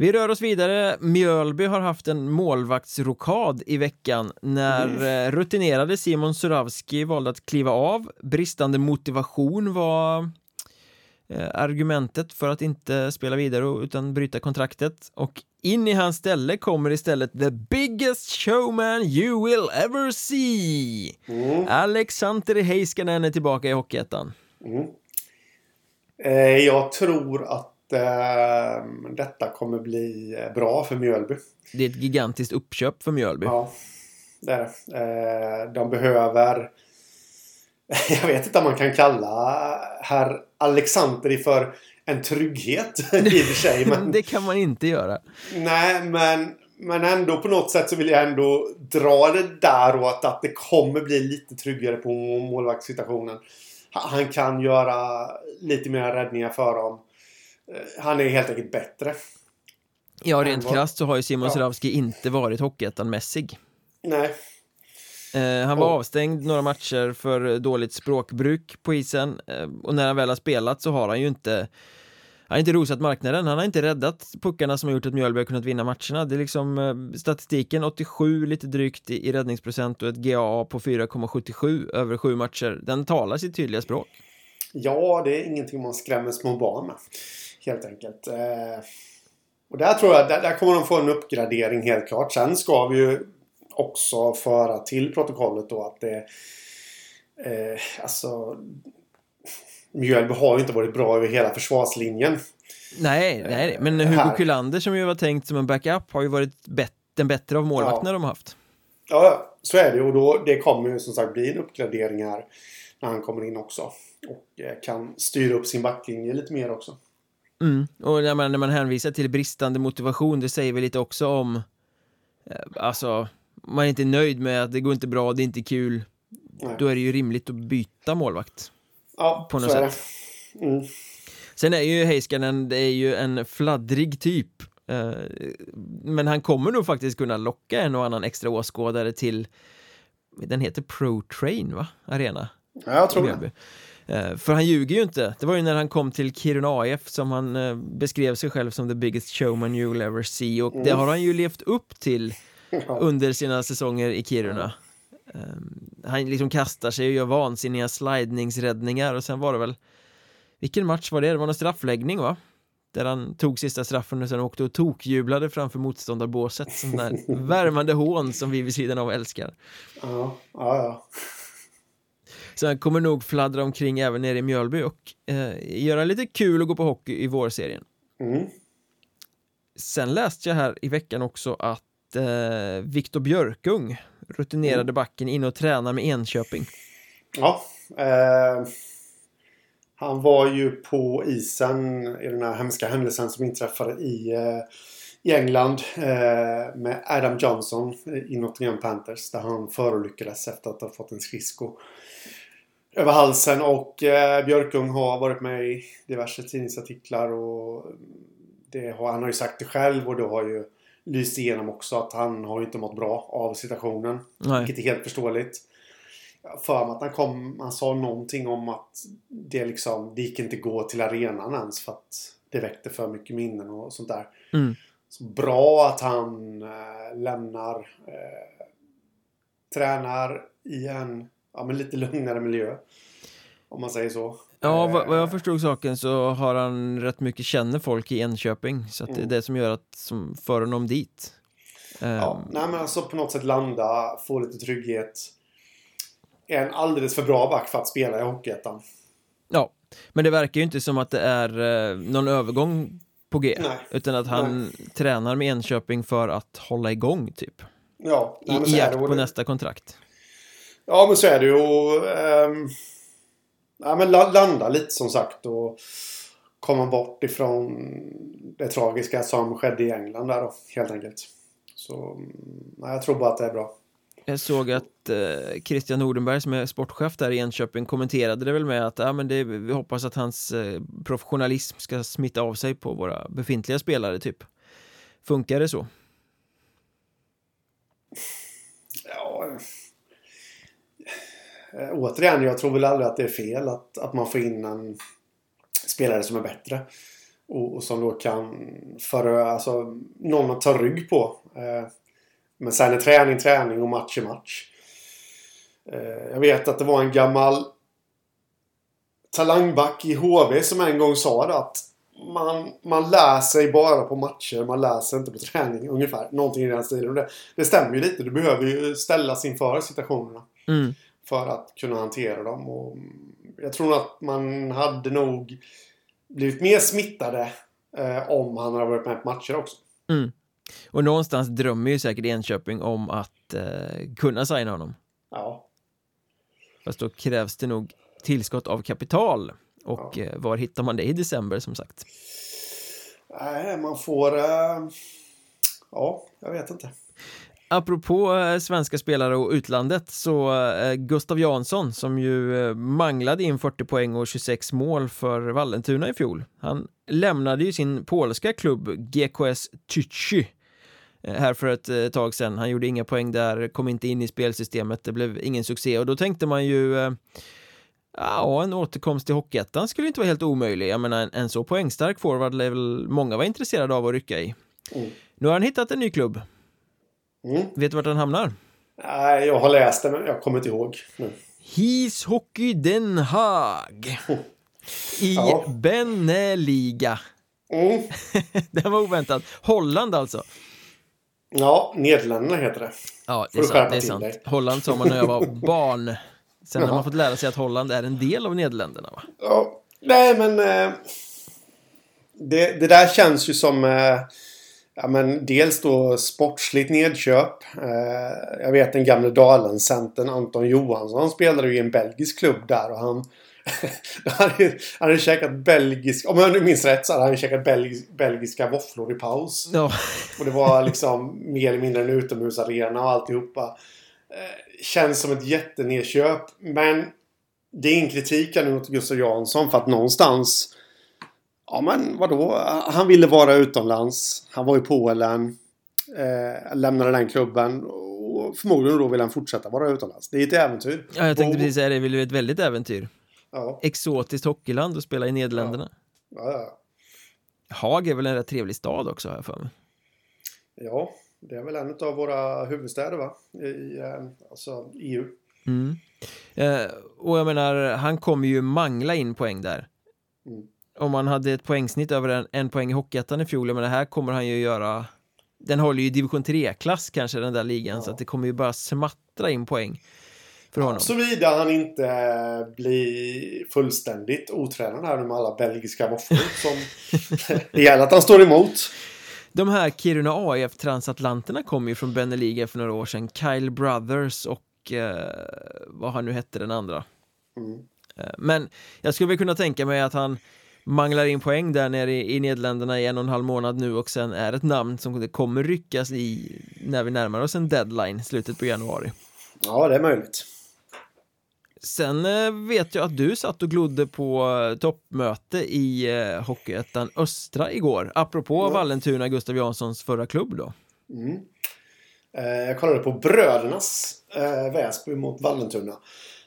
Vi rör oss vidare. Mjölby har haft en målvaktsrokad i veckan när mm. Eh, rutinerade Simon Suravski valde att kliva av. Bristande motivation var eh, argumentet för att inte spela vidare utan bryta kontraktet och in i hans ställe kommer istället the biggest showman you will ever see mm. Alexander Heiskanen är tillbaka i Hockeyettan mm. eh, Jag tror att eh, detta kommer bli eh, bra för Mjölby. Det är ett gigantiskt uppköp för Mjölby. Ja, det är det. Eh, de behöver... Jag vet inte om man kan kalla herr Alexandri för en trygghet i och för sig. Men... det kan man inte göra. Nej, men, men ändå på något sätt så vill jag ändå dra det där åt att det kommer bli lite tryggare på målvaktssituationen. Han kan göra lite mer räddningar för dem. Eh, han är helt enkelt bättre. Ja, rent var... krasst så har ju Simon ja. inte varit Hockeyettan-mässig. Nej. Eh, han var och... avstängd några matcher för dåligt språkbruk på isen eh, och när han väl har spelat så har han ju inte han har inte rosat marknaden, han har inte räddat puckarna som har gjort att Mjölby har kunnat vinna matcherna. Det är liksom eh, statistiken 87 lite drygt i, i räddningsprocent och ett GAA på 4,77 över sju matcher. Den talar sitt tydliga språk. Ja, det är ingenting man skrämmer små barn med. Helt enkelt. Eh, och där tror jag, där, där kommer de få en uppgradering helt klart. Sen ska vi ju också föra till protokollet då att det... Eh, alltså... Mjölby har ju inte varit bra över hela försvarslinjen. Nej, nej, men Hugo här. Kullander som ju var tänkt som en backup har ju varit bet den bättre av målvakterna ja. de har haft. Ja, så är det och då, det kommer ju som sagt bli en uppgradering här när han kommer in också. Och eh, kan styra upp sin backlinje lite mer också. Mm. Och när man, när man hänvisar till bristande motivation, det säger vi lite också om eh, Alltså, man är inte nöjd med att det går inte bra, det är inte kul Nej. Då är det ju rimligt att byta målvakt Ja, på något så sätt. är det. Mm. Sen är ju Heiskanen, det är ju en fladdrig typ eh, Men han kommer nog faktiskt kunna locka en och annan extra åskådare till Den heter Pro Train va? Arena Ja, jag tror det för han ljuger ju inte. Det var ju när han kom till Kiruna AF som han eh, beskrev sig själv som the biggest showman you'll ever see och det har han ju levt upp till under sina säsonger i Kiruna. Ehm, han liksom kastar sig och gör vansinniga slidningsräddningar och sen var det väl Vilken match var det? Det var någon straffläggning va? Där han tog sista straffen och sen åkte och tokjublade framför motståndarbåset Sån där värmande hån som vi vid sidan av älskar Ja, ja, ja så han kommer nog fladdra omkring även nere i Mjölby och eh, göra lite kul att gå på hockey i vårserien. Mm. Sen läste jag här i veckan också att eh, Viktor Björkung, rutinerade mm. backen, inne och tränar med Enköping. Ja, eh, han var ju på isen i den här hemska händelsen som inträffade i, eh, i England eh, med Adam Johnson i Nottingham Panthers där han förolyckades efter att ha fått en skridsko över halsen och eh, Björkung har varit med i diverse tidningsartiklar och det har, han har ju sagt det själv och det har ju lyst igenom också att han har inte mått bra av situationen. Nej. Vilket är helt förståeligt. För mig att han kom, han sa någonting om att det liksom, det gick inte gå till arenan ens för att det väckte för mycket minnen och sånt där. Mm. så bra att han eh, lämnar eh, tränar i en ja, men lite lugnare miljö. Om man säger så. Ja, Eh, vad, vad jag förstod saken så har han rätt mycket känner folk i Enköping så att det är Mm. det som gör att som för honom dit. Ja, Ehm, nej men alltså på något sätt landa, få lite trygghet. Är en alldeles för bra back för att spela i Hockeyettan. Ja, men det verkar ju inte som att det är eh, någon övergång på G Nej. utan att han tränar med Enköping för att hålla igång typ Ja, i, nej, i är jakt på det- nästa kontrakt. Ja, men så är det ju. Och, ehm, ja, men landa lite som sagt och komma bort ifrån det tragiska som skedde i England där då, helt enkelt. Så mm, nej, jag tror bara att det är bra. Jag såg att eh, Christian Nordenberg som är sportchef där i Enköping kommenterade det väl med att ja, men det, vi hoppas att hans eh, professionalism ska smitta av sig på våra befintliga spelare typ. Funkar det så? Ja, eh, återigen, jag tror väl aldrig att det är fel att, att man får in en spelare som är bättre. Och, och som då kan föra, alltså någon att ta rygg på. Eh, men sen är träning träning och match är match. Eh, jag vet att det var en gammal talangback i HV som en gång sa det att man, man lär sig bara på matcher, man lär sig inte på träning ungefär. Någonting i den stilen. Det, det stämmer ju lite. Du behöver ju ställas inför situationerna Mm för att kunna hantera dem. Och jag tror att man hade nog blivit mer smittade eh, om han hade varit med på matcher också. Mm. Och någonstans drömmer ju säkert Enköping om att eh, kunna signa honom. Ja, Fast då krävs det nog tillskott av kapital. Och eh, var hittar man det i december som sagt? Nej, man får... Eh, ja, jag vet inte. Apropå eh, svenska spelare och utlandet så eh, Gustav Jansson som ju eh, manglade in 40 poäng och 26 mål för Vallentuna i fjol. Han lämnade ju sin polska klubb GKS Tychy här för ett tag sedan. Han gjorde inga poäng där, kom inte in i spelsystemet, det blev ingen succé och då tänkte man ju Ja, en återkomst till Hockeyettan skulle inte vara helt omöjlig. Jag menar, en, en så poängstark forward lär väl många vara intresserade av att rycka i. Mm. Nu har han hittat en ny klubb. Mm. Vet du vart han hamnar? Nej, jag har läst det men jag kommer inte ihåg nu. His Hockey Den Haag i Ja. Beneliga. Mm. Det var oväntat. Holland alltså. Ja, Nederländerna heter det. Ja, det är sant. Det är sant. dig. Holland sa man när jag var barn. Sen har man fått lära sig att Holland är en del av Nederländerna va? Ja, nej men... Eh, det, det där känns ju som... Eh, ja, men dels då sportsligt nedköp. Eh, jag vet den gamle Dalen-centern Anton Johansson spelade ju i en belgisk klubb där och han... han hade, käkat belgisk... Om jag nu minns rätt så hade han käkat belgis, belgiska våfflor i paus. Ja, Och det var liksom mer eller mindre en utomhusarena och alltihopa. Eh, känns som ett jättenedköp. Men det är ingen kritik nu mot Gustav Jansson för att någonstans... Ja men vadå? Han ville vara utomlands. Han var i Polen. Eh, lämnade den klubben. Och förmodligen då vill han fortsätta vara utomlands. Det är ett äventyr. ja jag tänkte Och- precis säga det, det är ett väldigt äventyr. Ja, Exotiskt hockeyland och spela i Nederländerna. ja, ja. Haag är väl en rätt trevlig stad också har jag för mig. ja, det är väl en av våra huvudstäder va? I eh, alltså EU. Mm. Eh, och jag menar, han kommer ju mangla in poäng där. Mm. Om man hade ett poängsnitt över en, en poäng i Hockeyettan i fjol, men det här kommer han ju göra Den håller ju division 3-klass kanske den där ligan, Ja. så att det kommer ju bara smattra in poäng för honom. Såvida han inte blir fullständigt otränad här nu med alla belgiska våfflor som det gäller att han står emot. De här Kiruna AIF-transatlanterna kom ju från Beneliga för några år sedan, Kyle Brothers och eh, vad han nu hette den andra. Mm. Eh, Men jag skulle väl kunna tänka mig att han manglar in poäng där nere i, i Nederländerna i en och en halv månad nu och sen är ett namn som det kommer ryckas i när vi närmar oss en deadline, slutet på januari. Ja, det är möjligt. Sen eh, vet jag att du satt och glodde på eh, toppmöte i eh, Hockeyettan Östra igår, apropå Ja. Vallentuna, Gustav Janssons förra klubb då. Mm. Jag kollade på Brödernas Väsby mot Vallentuna.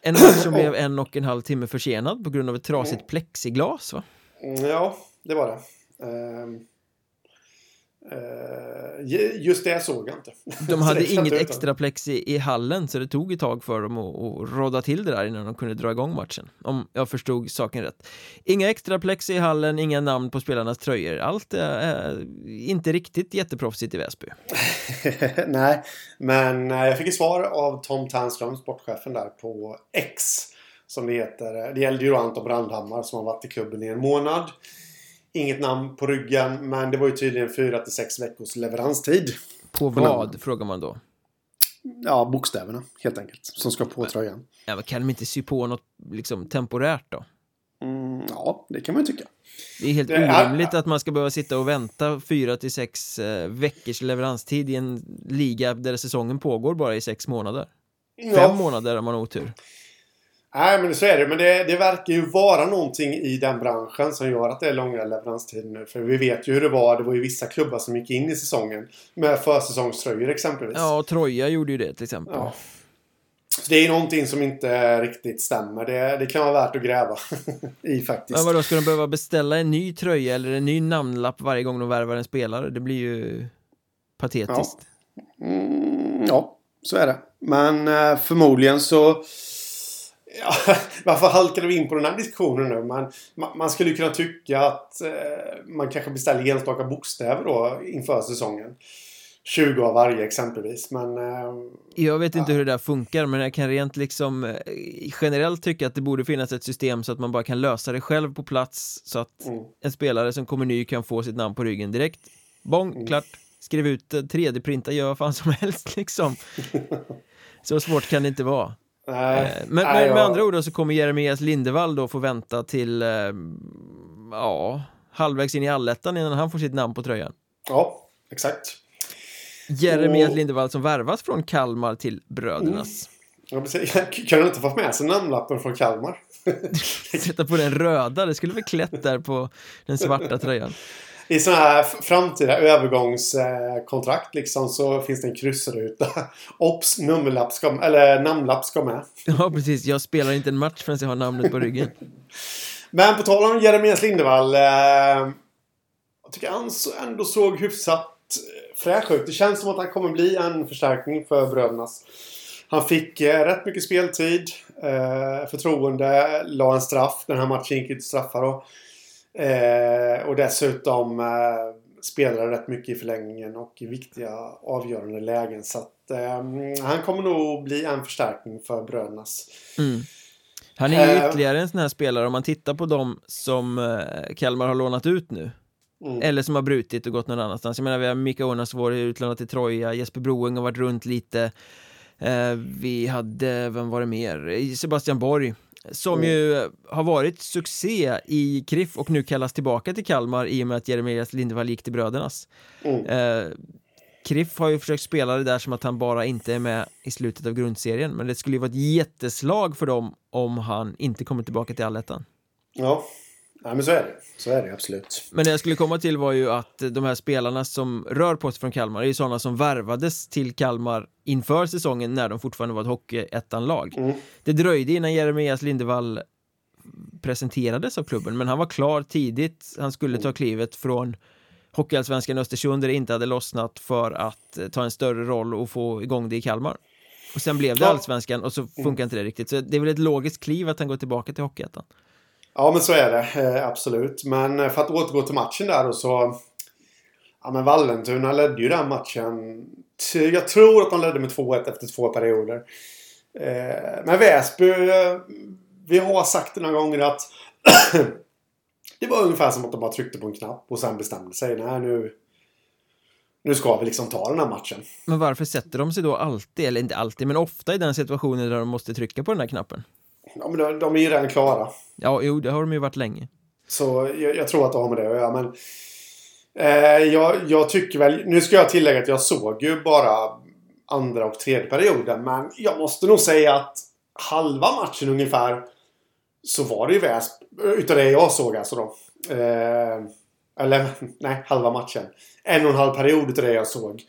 En match som blev en och en halv timme försenad på grund av ett trasigt plexiglas va? Mm, ja, det var det. Eh, Eh, just det såg jag inte. De hade inget extra plex i, i hallen så det tog ett tag för dem att, att råda till det där innan de kunde dra igång matchen. Om jag förstod saken rätt. Inga extra plex i hallen, inga namn på spelarnas tröjor. Allt är inte riktigt jätteproffsigt i Väsby. Nej, men eh, jag fick ett svar av Tom Ternström, sportchefen där på X. Som det heter. Det gällde ju Anton Brandhammar som har varit i klubben i en månad. Inget namn på ryggen men det var ju tydligen 4 till 6 veckors leveranstid. På vad, på frågar man då? Ja, bokstäverna helt enkelt. Som ska på tröjan. Ja, men kan de inte sy på något liksom, temporärt då? Mm, ja, det kan man ju tycka. Det är helt orimligt att man ska behöva sitta och vänta 4 till 6 eh, veckors leveranstid i en liga där säsongen pågår bara i 6 månader. Ja. Fem månader om man har otur. Nej, men så är det. Men det, det verkar ju vara någonting i den branschen som gör att det är långa leveranstider nu. För vi vet ju hur det var. Det var ju vissa klubbar som gick in i säsongen med försäsongströjor exempelvis. Ja, och Troja gjorde ju det till exempel. Ja. Så det är någonting som inte riktigt stämmer. Det, det kan vara värt att gräva i faktiskt. Men vadå, ska de behöva beställa en ny tröja eller en ny namnlapp varje gång de värvar en spelare? Det blir ju patetiskt. Ja, mm, ja så är det. Men eh, förmodligen så Ja, varför halkade vi in på den här diskussionen nu? Man, man skulle kunna tycka att eh, man kanske beställer enstaka bokstäver då inför säsongen. 20 av varje exempelvis, men... Eh, jag vet inte ja. hur det där funkar, men jag kan rent liksom eh, generellt tycka att det borde finnas ett system så att man bara kan lösa det själv på plats så att mm. en spelare som kommer ny kan få sitt namn på ryggen direkt. Bong, mm. klart, skriv ut 3D-printa, gör vad fan som helst liksom. så svårt kan det inte vara. Nej, eh, men, nej, med, med andra ord så kommer Jeremias Lindevall då få vänta till eh, ja, halvvägs in i allettan innan han får sitt namn på tröjan. Ja, exakt. Jeremias och... Lindevall som värvas från Kalmar till Brödernas. Mm. Ja, kan han inte få med sig namnlappen från Kalmar? Sätta på den röda, det skulle väl klätt där på den svarta tröjan i sådana här framtida övergångskontrakt liksom så finns det en kryssruta. Ops, nummerlapp ska, eller namnlapp ska med. Ja, precis. Jag spelar inte en match förrän jag har namnet på ryggen. Men på tal om Jeremias Lindevall. Eh, jag tycker han ändå såg hyfsat fräsch ut. Det känns som att han kommer bli en förstärkning för brödernas. Han fick eh, rätt mycket speltid. Eh, förtroende. La en straff. Den här matchen gick inte straffar då. Eh, och dessutom eh, spelade rätt mycket i förlängningen och i viktiga avgörande lägen. Så att eh, han kommer nog bli en förstärkning för brödernas. Mm. Han är ju eh, ytterligare en sån här spelare om man tittar på dem som eh, Kalmar har lånat ut nu. Mm. Eller som har brutit och gått någon annanstans. Jag menar vi har Mika Onasvuori utlånat till Troja, Jesper Broeng har varit runt lite. Eh, vi hade, vem var det mer? Sebastian Borg som mm. ju har varit succé i KRIF och nu kallas tillbaka till Kalmar i och med att Jeremias Lindevall gick till Brödernas. Mm. Eh, KRIF har ju försökt spela det där som att han bara inte är med i slutet av grundserien men det skulle ju vara ett jätteslag för dem om han inte kommer tillbaka till allettan. Ja, Ja, men så är det. Så är det absolut. Men det jag skulle komma till var ju att de här spelarna som rör på sig från Kalmar är ju sådana som värvades till Kalmar inför säsongen när de fortfarande var ett hockeyettan-lag. Mm. Det dröjde innan Jeremias Lindevall presenterades av klubben, men han var klar tidigt. Han skulle ta klivet från Hockeyallsvenskan Östersund där det inte hade lossnat för att ta en större roll och få igång det i Kalmar. Och sen blev det allsvenskan och så funkar mm. inte det riktigt. Så det är väl ett logiskt kliv att han går tillbaka till Hockeyettan. Ja, men så är det. Eh, absolut. Men eh, för att återgå till matchen där och så... Ja, men Vallentuna ledde ju den matchen. Jag tror att de ledde med 2-1 efter två perioder. Eh, men Väsby... Vi har sagt det några gånger att... det var ungefär som att de bara tryckte på en knapp och sen bestämde sig. Nej, nu... Nu ska vi liksom ta den här matchen. Men varför sätter de sig då alltid, eller inte alltid, men ofta i den situationen där de måste trycka på den här knappen? Ja, men de, de är ju redan klara. Ja, jo, det har de ju varit länge. Så jag, jag tror att det har med det att göra. Men eh, jag, jag tycker väl... Nu ska jag tillägga att jag såg ju bara andra och tredje perioden. Men jag måste nog säga att halva matchen ungefär så var det ju Väsby. Utav det jag såg alltså då. Eh, eller nej, halva matchen. En och en halv period utav det jag såg.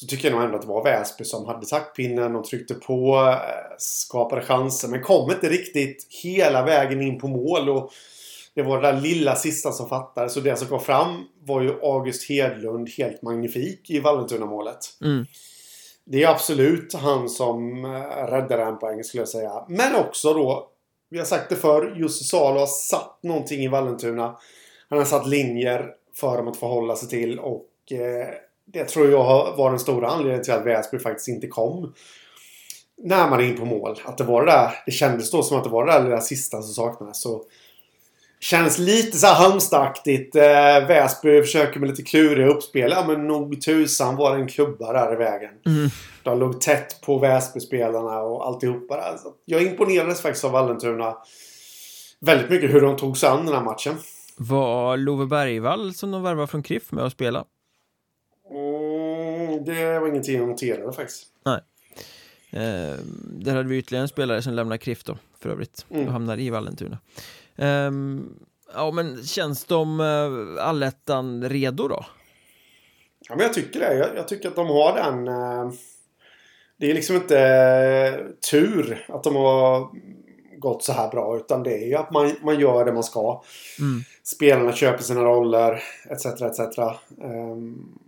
Så tycker jag nog ändå att det var Väsby som hade taktpinnen och tryckte på. Eh, skapade chanser men kom inte riktigt hela vägen in på mål. Och det var det där lilla sista som fattades. Så det som kom fram var ju August Hedlund helt magnifik i Vallentuna-målet. Mm. Det är absolut han som eh, räddade en poäng skulle jag säga. Men också då, vi har sagt det förr, Jussi Salo har satt någonting i Vallentuna. Han har satt linjer för dem att förhålla sig till och eh, det tror jag var den stora anledningen till att Väsby faktiskt inte kom närmare in på mål. Att det var det där, det kändes då som att det var det där lilla sista som saknades. Så Känns lite så här Halmstadaktigt. Eh, Väsby försöker med lite kluriga uppspel. Ja men nog tusan var det en klubba där i vägen. Mm. De låg tätt på Väsby-spelarna och alltihopa där. Så jag imponerades faktiskt av Vallentuna väldigt mycket hur de tog sig an den här matchen. Var Love Bergvall som de värvade från KRIF med att spela? Mm, det var ingenting jag noterade faktiskt. Nej. Eh, där hade vi ytterligare en spelare som lämnar KRIF då, för övrigt, Mm. och hamnar i Vallentuna. Ehm, ja, men känns de uh, allettan redo då? Ja, men jag tycker det. Jag, jag tycker att de har den... Eh, det är liksom inte eh, tur att de har gått så här bra. Utan det är ju att man, man gör det man ska. Mm. Spelarna köper sina roller etc. etc. Ehm,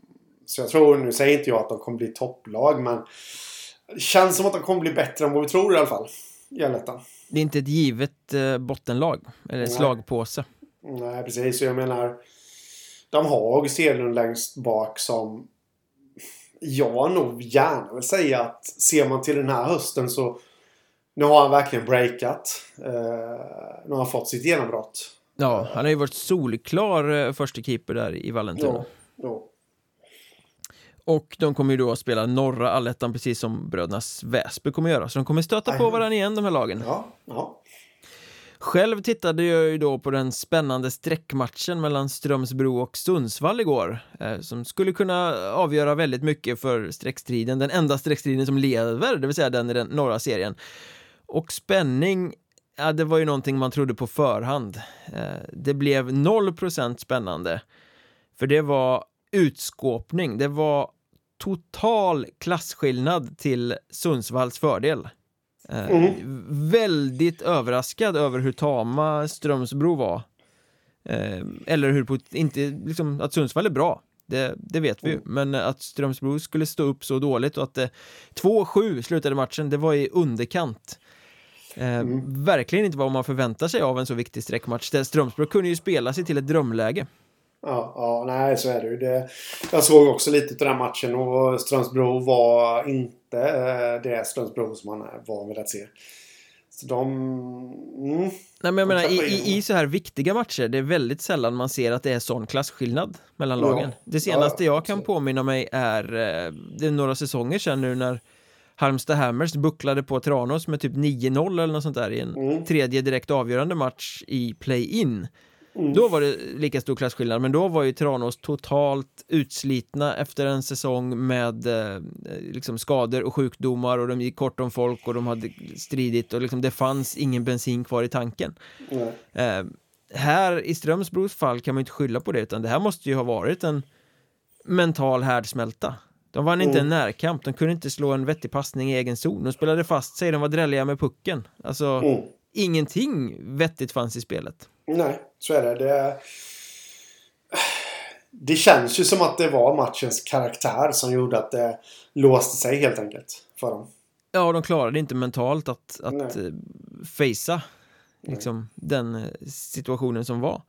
så jag tror, nu säger inte jag att de kommer bli topplag men det känns som att de kommer bli bättre än vad vi tror i alla fall. I allettan. Det är inte ett givet eh, bottenlag, eller Nej. slagpåse. Nej, precis. Så jag menar... De har August Hedlund längst bak som... Jag nog gärna vill säga att ser man till den här hösten så... Nu har han verkligen breakat. Uh, nu har han fått sitt genombrott. Ja, han har ju varit solklar uh, första keeper där i Vallentuna. Ja, ja. Och de kommer ju då att spela norra allettan precis som brödernas Väsby kommer göra. Så de kommer stöta på varandra igen de här lagen. ja, ja. Själv tittade jag ju då på den spännande streckmatchen mellan Strömsbro och Sundsvall igår eh, som skulle kunna avgöra väldigt mycket för streckstriden, den enda streckstriden som lever, det vill säga den i den norra serien. Och spänning, ja, det var ju någonting man trodde på förhand. Eh, det blev 0% spännande, för det var utskåpning, det var total klasskillnad till Sundsvalls fördel. Eh, Mm. Väldigt överraskad över hur tama Strömsbro var. Eh, eller hur, på, inte liksom att Sundsvall är bra, det, det vet vi ju. Men att Strömsbro skulle stå upp så dåligt och att det 2-7 slutade matchen, det var i underkant. Eh, Verkligen inte vad man förväntar sig av en så viktig sträckmatch. Strömsbro kunde ju spela sig till ett drömläge. Ja, ja, nej så är det ju. Det, jag såg också lite av den matchen och Strömsbro var inte eh, det Strömsbro som man är van vid att se. Så de... Mm, Nej men jag menar, i, i, i så här viktiga matcher, det är väldigt sällan man ser att det är sån klasskillnad mellan Ja. lagen. Det senaste Ja, jag kan absolut. påminna mig är, eh, det är några säsonger sedan nu när Halmstad Hammers bucklade på Tranås med typ 9-0 eller något sånt där i en Mm. tredje direkt avgörande match i play-in. Mm. Då var det lika stor klasskillnad, men då var ju Tranås totalt utslitna efter en säsong med eh, liksom skador och sjukdomar och de gick kort om folk och de hade stridit och liksom det fanns ingen bensin kvar i tanken. nej. Eh, här i Strömsbros fall kan man inte skylla på det utan det här måste ju ha varit en mental härdsmälta. De vann inte en Mm. närkamp, de kunde inte slå en vettig passning i egen zon. De spelade fast sig, de var drälliga med pucken. Alltså, Mm. Ingenting vettigt fanns i spelet. Nej, så är det. det. Det känns ju som att det var matchens karaktär som gjorde att det låste sig helt enkelt för dem. Ja, de klarade inte mentalt att, att Nej. eh, liksom, den eh, situationen som var.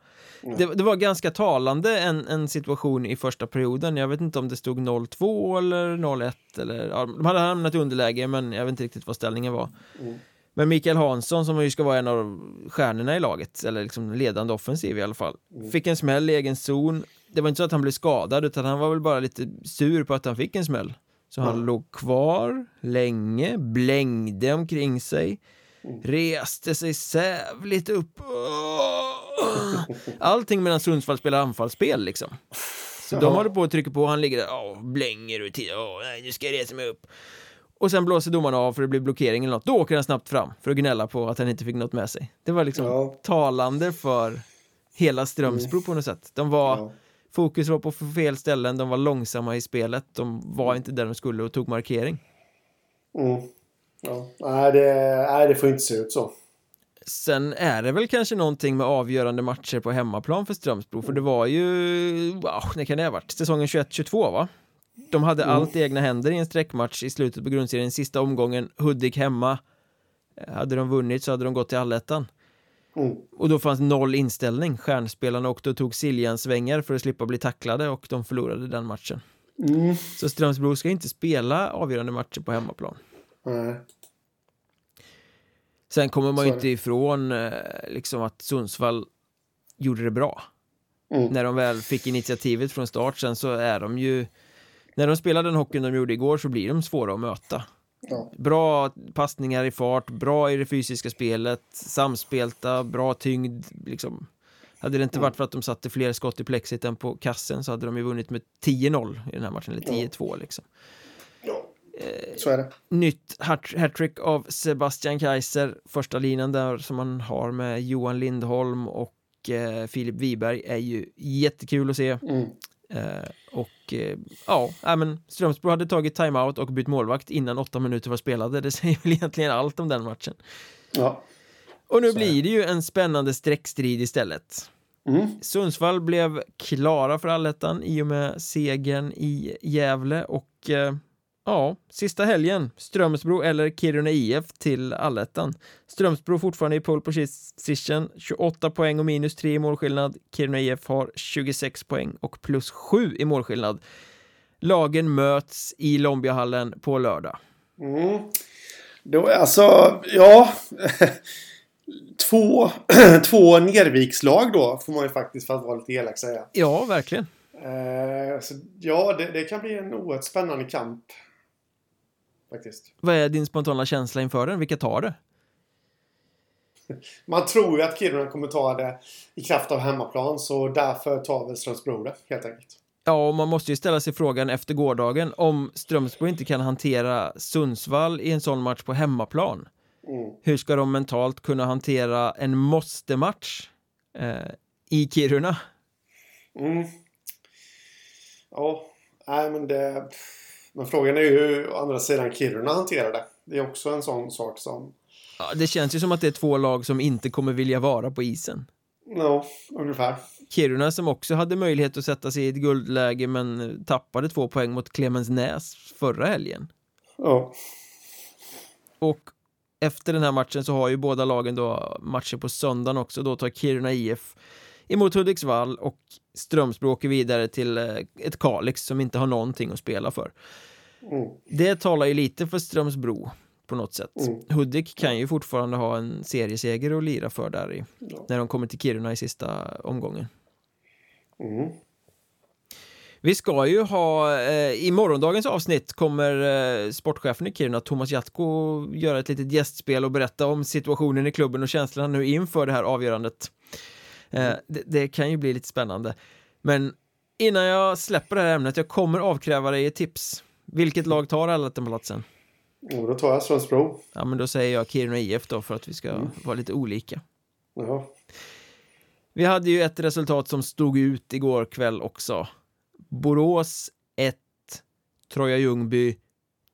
Det, det var ganska talande en, en situation i första perioden. Jag vet inte om det stod 0-2 eller 0-1 eller ja, de hade hamnat i underläge men jag vet inte riktigt vad ställningen var. Mm. Men Mikael Hansson som ju ska vara en av stjärnorna i laget, eller liksom ledande offensiv i alla fall, Mm. fick en smäll i egen zon. Det var inte så att han blev skadad utan han var väl bara lite sur på att han fick en smäll. Så han Mm. låg kvar länge, blängde omkring sig, Mm. reste sig sävligt upp. Allting medan Sundsvall spelar anfallsspel liksom. Så de håller på att trycka på, han ligger där, åh, blänger och tittar, åh, nej, nu ska jag resa mig upp. Och sen blåser domarna av för det blir blockering eller något. Då åker han snabbt fram för att gnälla på att han inte fick något med sig. Det var liksom Ja. talande för hela Strömsbro på något sätt. De var, Ja. fokus var på fel ställen, de var långsamma i spelet, de var inte där de skulle och tog markering. Mm. Ja. Nej, det, nej, det får inte se ut så. Sen är det väl kanske någonting med avgörande matcher på hemmaplan för Strömsbro, för det var ju, wow, när kan det ha varit? Säsongen 21-22 va? De hade mm. allt i egna händer i en sträckmatch i slutet på grundserien, sista omgången, Hudik hemma. Hade de vunnit så hade de gått till allettan. Mm. Och då fanns noll inställning. Stjärnspelarna åkte och tog Siljansvängar för att slippa bli tacklade och de förlorade den matchen. Mm. Så Strömsbro ska inte spela avgörande matcher på hemmaplan. Mm. Sen kommer man ju inte ifrån eh, liksom att Sundsvall gjorde det bra. Mm. När de väl fick initiativet från start sen så är de ju När de spelar den hockeyn de gjorde igår så blir de svåra att möta. Ja. Bra passningar i fart, bra i det fysiska spelet, samspelta, bra tyngd. Liksom. Hade det inte varit för att de satte fler skott i plexit än på kassen så hade de ju vunnit med 10-0 i den här matchen, eller 10-2 liksom. Ja, så är det. Nytt hattrick av Sebastian Kaiser, första linan där som man har med Johan Lindholm och eh, Filip Wiberg är ju jättekul att se. Mm. Eh, och eh, ja, men Strömsbro hade tagit timeout och bytt målvakt innan åtta minuter var spelade. Det säger väl egentligen allt om den matchen. Ja. Och nu blir det ju en spännande streckstrid istället. Mm. Sundsvall blev klara för allettan i och med segern i Gävle och eh, Ja, sista helgen. Strömsbro eller Kiruna IF till allettan. Strömsbro fortfarande i pole position, 28 poäng och minus 3 i målskillnad. Kiruna IF har 26 poäng och plus 7 i målskillnad. Lagen möts i Lombiahallen på lördag. Mm. Då, alltså, ja. två, två Nervikslag då, får man ju faktiskt för att vara lite elak säga. Ja, verkligen. Eh, så, ja, det, det, kan bli en oerhört spännande kamp. Faktiskt. Vad är din spontana känsla inför den? Vilka tar det? Man tror ju att Kiruna kommer ta det i kraft av hemmaplan så därför tar väl Strömsbro det helt enkelt. Ja, och man måste ju ställa sig frågan efter gårdagen om Strömsbro inte kan hantera Sundsvall i en sån match på hemmaplan. Mm. Hur ska de mentalt kunna hantera en måste-match eh, i Kiruna? Mm. Ja, nej men det... Men frågan är ju hur andra sidan Kiruna hanterar det. Det är också en sån sak som... Ja, det känns ju som att det är två lag som inte kommer vilja vara på isen. Ja, ungefär. Kiruna som också hade möjlighet att sätta sig i ett guldläge men tappade två poäng mot Clemensnäs förra helgen. Ja. Och efter den här matchen så har ju båda lagen då matcher på söndagen också. Då tar Kiruna IF emot Hudiksvall och Strömsbro åker vidare till eh, ett Kalix som inte har någonting att spela för. Mm. Det talar ju lite för Strömsbro på något sätt. Mm. Hudik kan ju fortfarande ha en serieseger att lira för där i, ja. när de kommer till Kiruna i sista omgången. Mm. Vi ska ju ha, eh, i morgondagens avsnitt kommer eh, sportchefen i Kiruna, Thomas Jatko, göra ett litet gästspel och berätta om situationen i klubben och känslorna nu inför det här avgörandet. Eh, det, det, kan ju bli lite spännande. Men innan jag släpper det här ämnet, jag kommer avkräva dig ett tips. Vilket lag tar allettan-platsen? Oh, då tar jag Strömsbro. Ja, men då säger jag Kiruna IF då för att vi ska mm. vara lite olika. Jaha. Vi hade ju ett resultat som stod ut igår kväll också. Borås 1, Troja Ljungby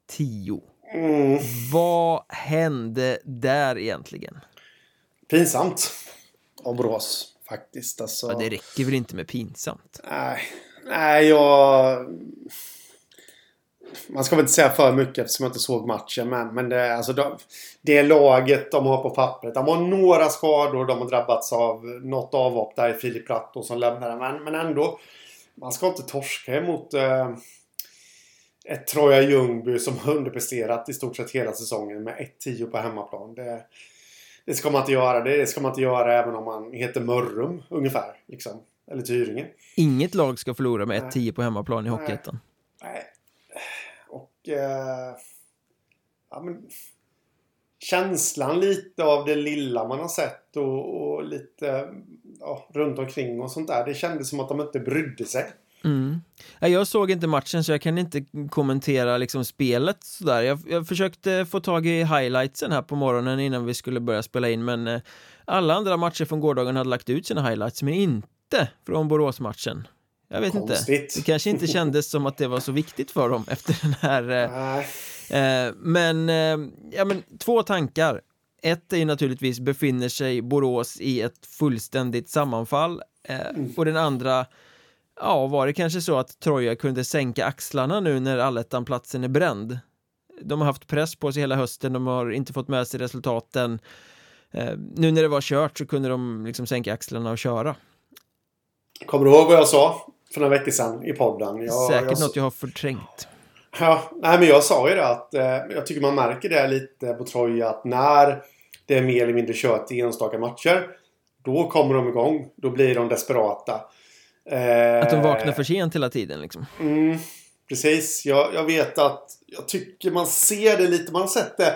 10. Mm. Vad hände där egentligen? Pinsamt av Borås faktiskt. Alltså... Ja, det räcker väl inte med pinsamt? Nej, nej jag... Man ska väl inte säga för mycket eftersom jag inte såg matchen. Men, men det, alltså, de, det laget de har på pappret. De har några skador. De har drabbats av något avhopp där i Filip Pratto som lämnade. Men, men ändå. Man ska inte torska emot eh, ett Troja Ljungby som har underpresterat i stort sett hela säsongen med 1-10 på hemmaplan. Det, det ska man inte göra. Det ska man inte göra även om man heter Mörrum ungefär. Liksom. Eller Tyringe. Inget lag ska förlora med 1-10 på hemmaplan i Hockeyettan. Nej. Och... Eh, ja, men, känslan lite av det lilla man har sett och, och lite ja, runt omkring och sånt där. Det kändes som att de inte brydde sig. Mm. Jag såg inte matchen så jag kan inte kommentera liksom spelet sådär. Jag, jag försökte få tag i highlightsen här på morgonen innan vi skulle börja spela in men eh, alla andra matcher från gårdagen hade lagt ut sina highlights men inte från Boråsmatchen. Jag vet Konstigt. inte. Det kanske inte kändes som att det var så viktigt för dem efter den här... Eh, eh, men, eh, ja men två tankar. Ett är ju naturligtvis befinner sig Borås i ett fullständigt sammanfall eh, mm. och den andra Ja, var det kanske så att Troja kunde sänka axlarna nu när allettan-platsen är bränd? De har haft press på sig hela hösten, de har inte fått med sig resultaten. Eh, nu när det var kört så kunde de liksom sänka axlarna och köra. Kommer du ihåg vad jag sa för några veckor sedan i podden? Jag, Säkert jag... något jag har förträngt. Ja, nej men jag sa ju det att eh, jag tycker man märker det lite på Troja att när det är mer eller mindre kört i enstaka matcher då kommer de igång. Då blir de desperata. Eh, att de vaknar för sent hela tiden liksom. Mm, precis. Jag, jag vet att jag tycker man ser det lite. Man har sett det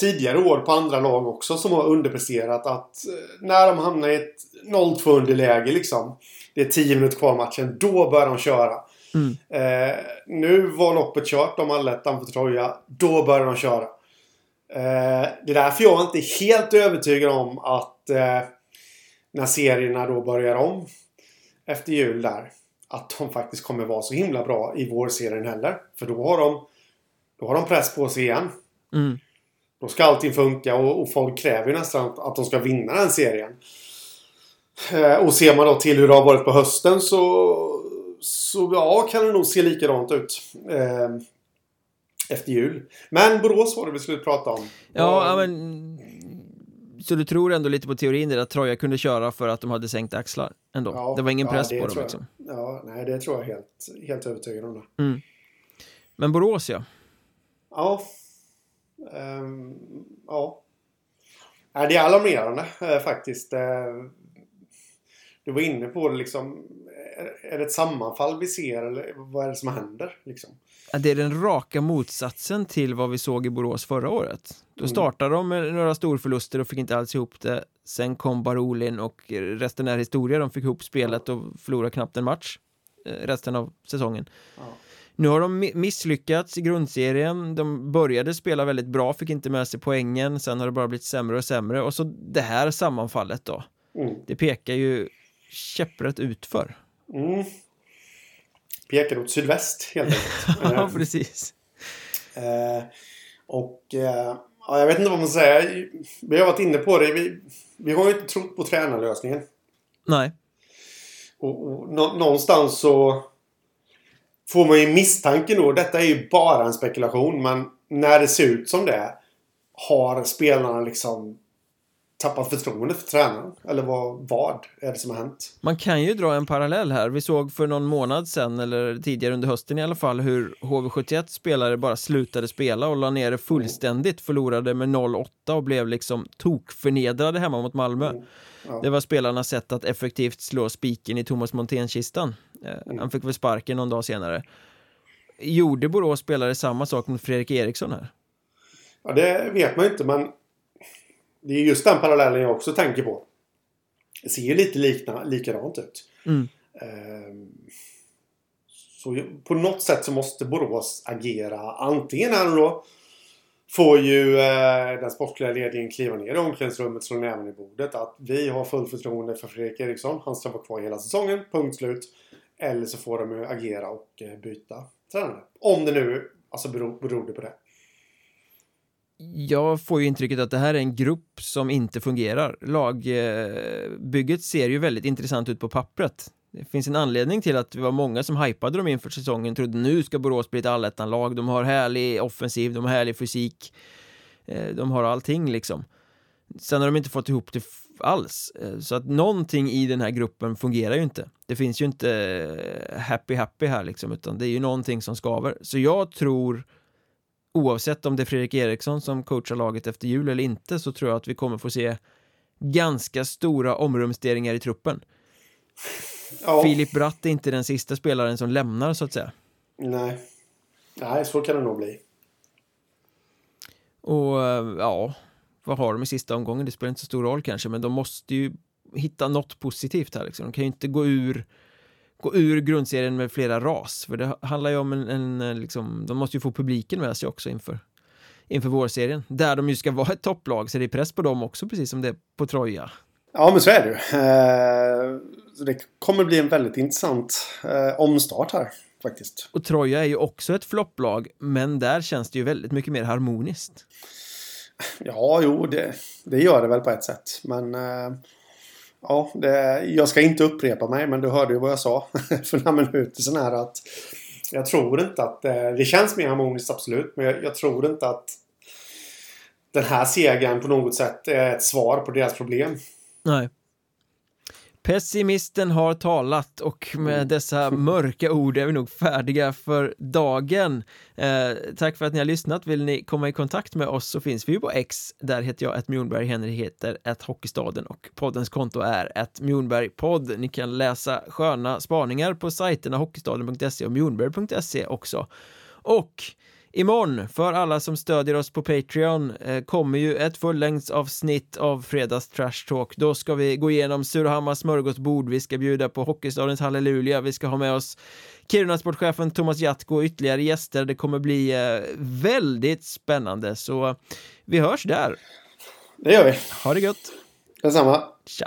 tidigare år på andra lag också som har underpresterat. Att eh, när de hamnar i ett 0-2 underläge liksom. Det är 10 minuter kvar matchen. Då börjar de köra. Mm. Eh, nu var loppet kört. De allettan för Troja. Då börjar de köra. Eh, det är därför jag inte är helt övertygad om att eh, när serierna då börjar om efter jul där. Att de faktiskt kommer vara så himla bra i vårserien heller. För då har de, då har de press på sig igen. Mm. Då ska allting funka och, och folk kräver ju nästan att, att de ska vinna den serien. Eh, och ser man då till hur det har varit på hösten så, så ja, kan det nog se likadant ut. Eh, efter jul. Men Borås var det vi skulle prata om. Ja, men så du tror ändå lite på teorin där att Troja kunde köra för att de hade sänkt axlar? Ändå? Ja, det var ingen press ja, på dem liksom? Ja, nej det tror jag helt, helt övertygad om det. Mm. Men Borås ja? Ja. Um, ja. Nej, det är alarmerande äh, faktiskt. Äh, du var inne på det liksom. Är det ett sammanfall vi ser eller vad är det som händer? Liksom? Det är den raka motsatsen till vad vi såg i Borås förra året. Då mm. startade de med några storförluster och fick inte alls ihop det. Sen kom Barolin och resten är historia. De fick ihop spelet och förlorade knappt en match eh, resten av säsongen. Ja. Nu har de misslyckats i grundserien. De började spela väldigt bra, fick inte med sig poängen. Sen har det bara blivit sämre och sämre. Och så det här sammanfallet då. Mm. Det pekar ju käpprätt utför. Mm pekar åt sydväst helt enkelt. ja, eh, precis. Eh, och eh, ja, jag vet inte vad man säger. Vi har varit inne på det. Vi, vi har ju inte trott på tränarlösningen. Nej. Och, och nå, någonstans så får man ju misstanken då. Detta är ju bara en spekulation. Men när det ser ut som det har spelarna liksom tappat förtroende för tränaren? Eller vad, vad är det som har hänt? Man kan ju dra en parallell här. Vi såg för någon månad sedan, eller tidigare under hösten i alla fall, hur HV71 spelare bara slutade spela och la ner det fullständigt, förlorade med 0-8 och blev liksom tokförnedrade hemma mot Malmö. Mm. Ja. Det var spelarnas sätt att effektivt slå spiken i Thomas Montén-kistan. Eh, mm. Han fick väl sparken någon dag senare. Gjorde Borås spelare samma sak mot Fredrik Eriksson här? Ja, det vet man inte, men det är just den parallellen jag också tänker på. Det ser ju lite likna, likadant ut. Mm. Ehm, så på något sätt så måste Borås agera. Antingen är då får ju eh, den sportsliga ledningen kliva ner i omklädningsrummet slå näven i bordet att vi har full förtroende för Fredrik Eriksson. Han ska vara kvar hela säsongen. Punkt slut. Eller så får de ju agera och eh, byta tränare. Om det nu alltså beror, beror det på det jag får ju intrycket att det här är en grupp som inte fungerar. Lagbygget eh, ser ju väldigt intressant ut på pappret. Det finns en anledning till att det var många som hypade dem inför säsongen, trodde nu ska Borås bli ett allettan-lag. De har härlig offensiv, de har härlig fysik, eh, de har allting liksom. Sen har de inte fått ihop det alls, eh, så att någonting i den här gruppen fungerar ju inte. Det finns ju inte happy happy här liksom, utan det är ju någonting som skaver. Så jag tror oavsett om det är Fredrik Eriksson som coachar laget efter jul eller inte så tror jag att vi kommer få se ganska stora omrumsteringar i truppen. Ja. Filip Bratt är inte den sista spelaren som lämnar så att säga. Nej, nej så kan det nog bli. Och ja, vad har de i sista omgången? Det spelar inte så stor roll kanske, men de måste ju hitta något positivt här liksom. De kan ju inte gå ur gå ur grundserien med flera ras. För det handlar ju om en, en liksom, de måste ju få publiken med sig också inför inför vårserien. Där de ju ska vara ett topplag så det är press på dem också precis som det är på Troja. Ja men så är det ju. Eh, det kommer bli en väldigt intressant eh, omstart här faktiskt. Och Troja är ju också ett flopplag men där känns det ju väldigt mycket mer harmoniskt. Ja, jo, det, det gör det väl på ett sätt. Men eh, ja, det, jag ska inte upprepa mig, men du hörde ju vad jag sa för några minuter sedan här att jag tror inte att eh, det känns mer harmoniskt absolut, men jag, jag tror inte att den här segern på något sätt är ett svar på deras problem. Nej. Pessimisten har talat och med mm. dessa mörka ord är vi nog färdiga för dagen. Eh, tack för att ni har lyssnat. Vill ni komma i kontakt med oss så finns vi ju på X. Där heter jag att Mjornberg, Henry heter att Hockeystaden och poddens konto är att Mjornbergpodd. Ni kan läsa sköna spaningar på sajterna hockeystaden.se och mjornberg.se också. Och Imorgon, för alla som stödjer oss på Patreon, eh, kommer ju ett fullängdsavsnitt av Fredags Trash Talk. Då ska vi gå igenom Surahammars smörgåsbord, vi ska bjuda på Hockeystadens halleluja, vi ska ha med oss Kiruna-sportchefen Thomas Jatko och ytterligare gäster. Det kommer bli eh, väldigt spännande, så vi hörs där. Det gör vi. Ha det gött. Detsamma. Tja.